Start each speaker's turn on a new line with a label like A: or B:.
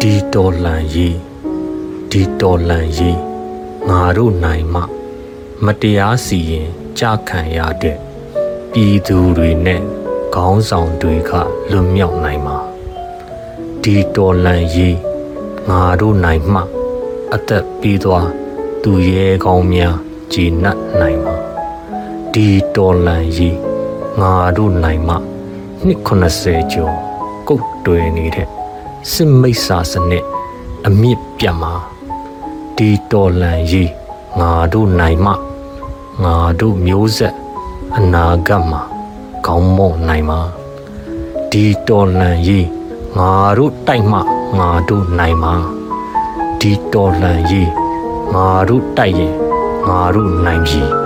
A: ဒီတော်လန်ရေးဒီတော်လန်ရေးငါတို့နိုင်မှ မတရားစီရင်ကြခံရတဲ့ပြည်သူတွေနဲ့ခေါင်းဆောင်တွေကလွတ်မြောက်နိုင်မှာဒီတော်လန်ရေးငါတို့နိုင်မှ အသက်ပြီးသွားသူရဲကောင်းများဂျည်နပ်နိုင်မှာ ဒီတော်လန်ရေးငါတို့နိုင်မှနှစ်80ကျော်ကုတ်တွယ်နေတဲ့စစ်မိတ်ဆာစနစ်အမြင့်ပြတ်မှာဒီတော်လန်ရေးငါတို့နိုင်မှငါတို့မျိုးဆက်အနာဂတ်မှာကောင်းမွန်နိုင်မှာဒီတော်လန်ရေးငါတို့တိုက်မှငါတို့နိုင်မှာဒီတော်လန်ရေးငါတို့တိုက်ရင်ငါတို့နိုင်ပြီ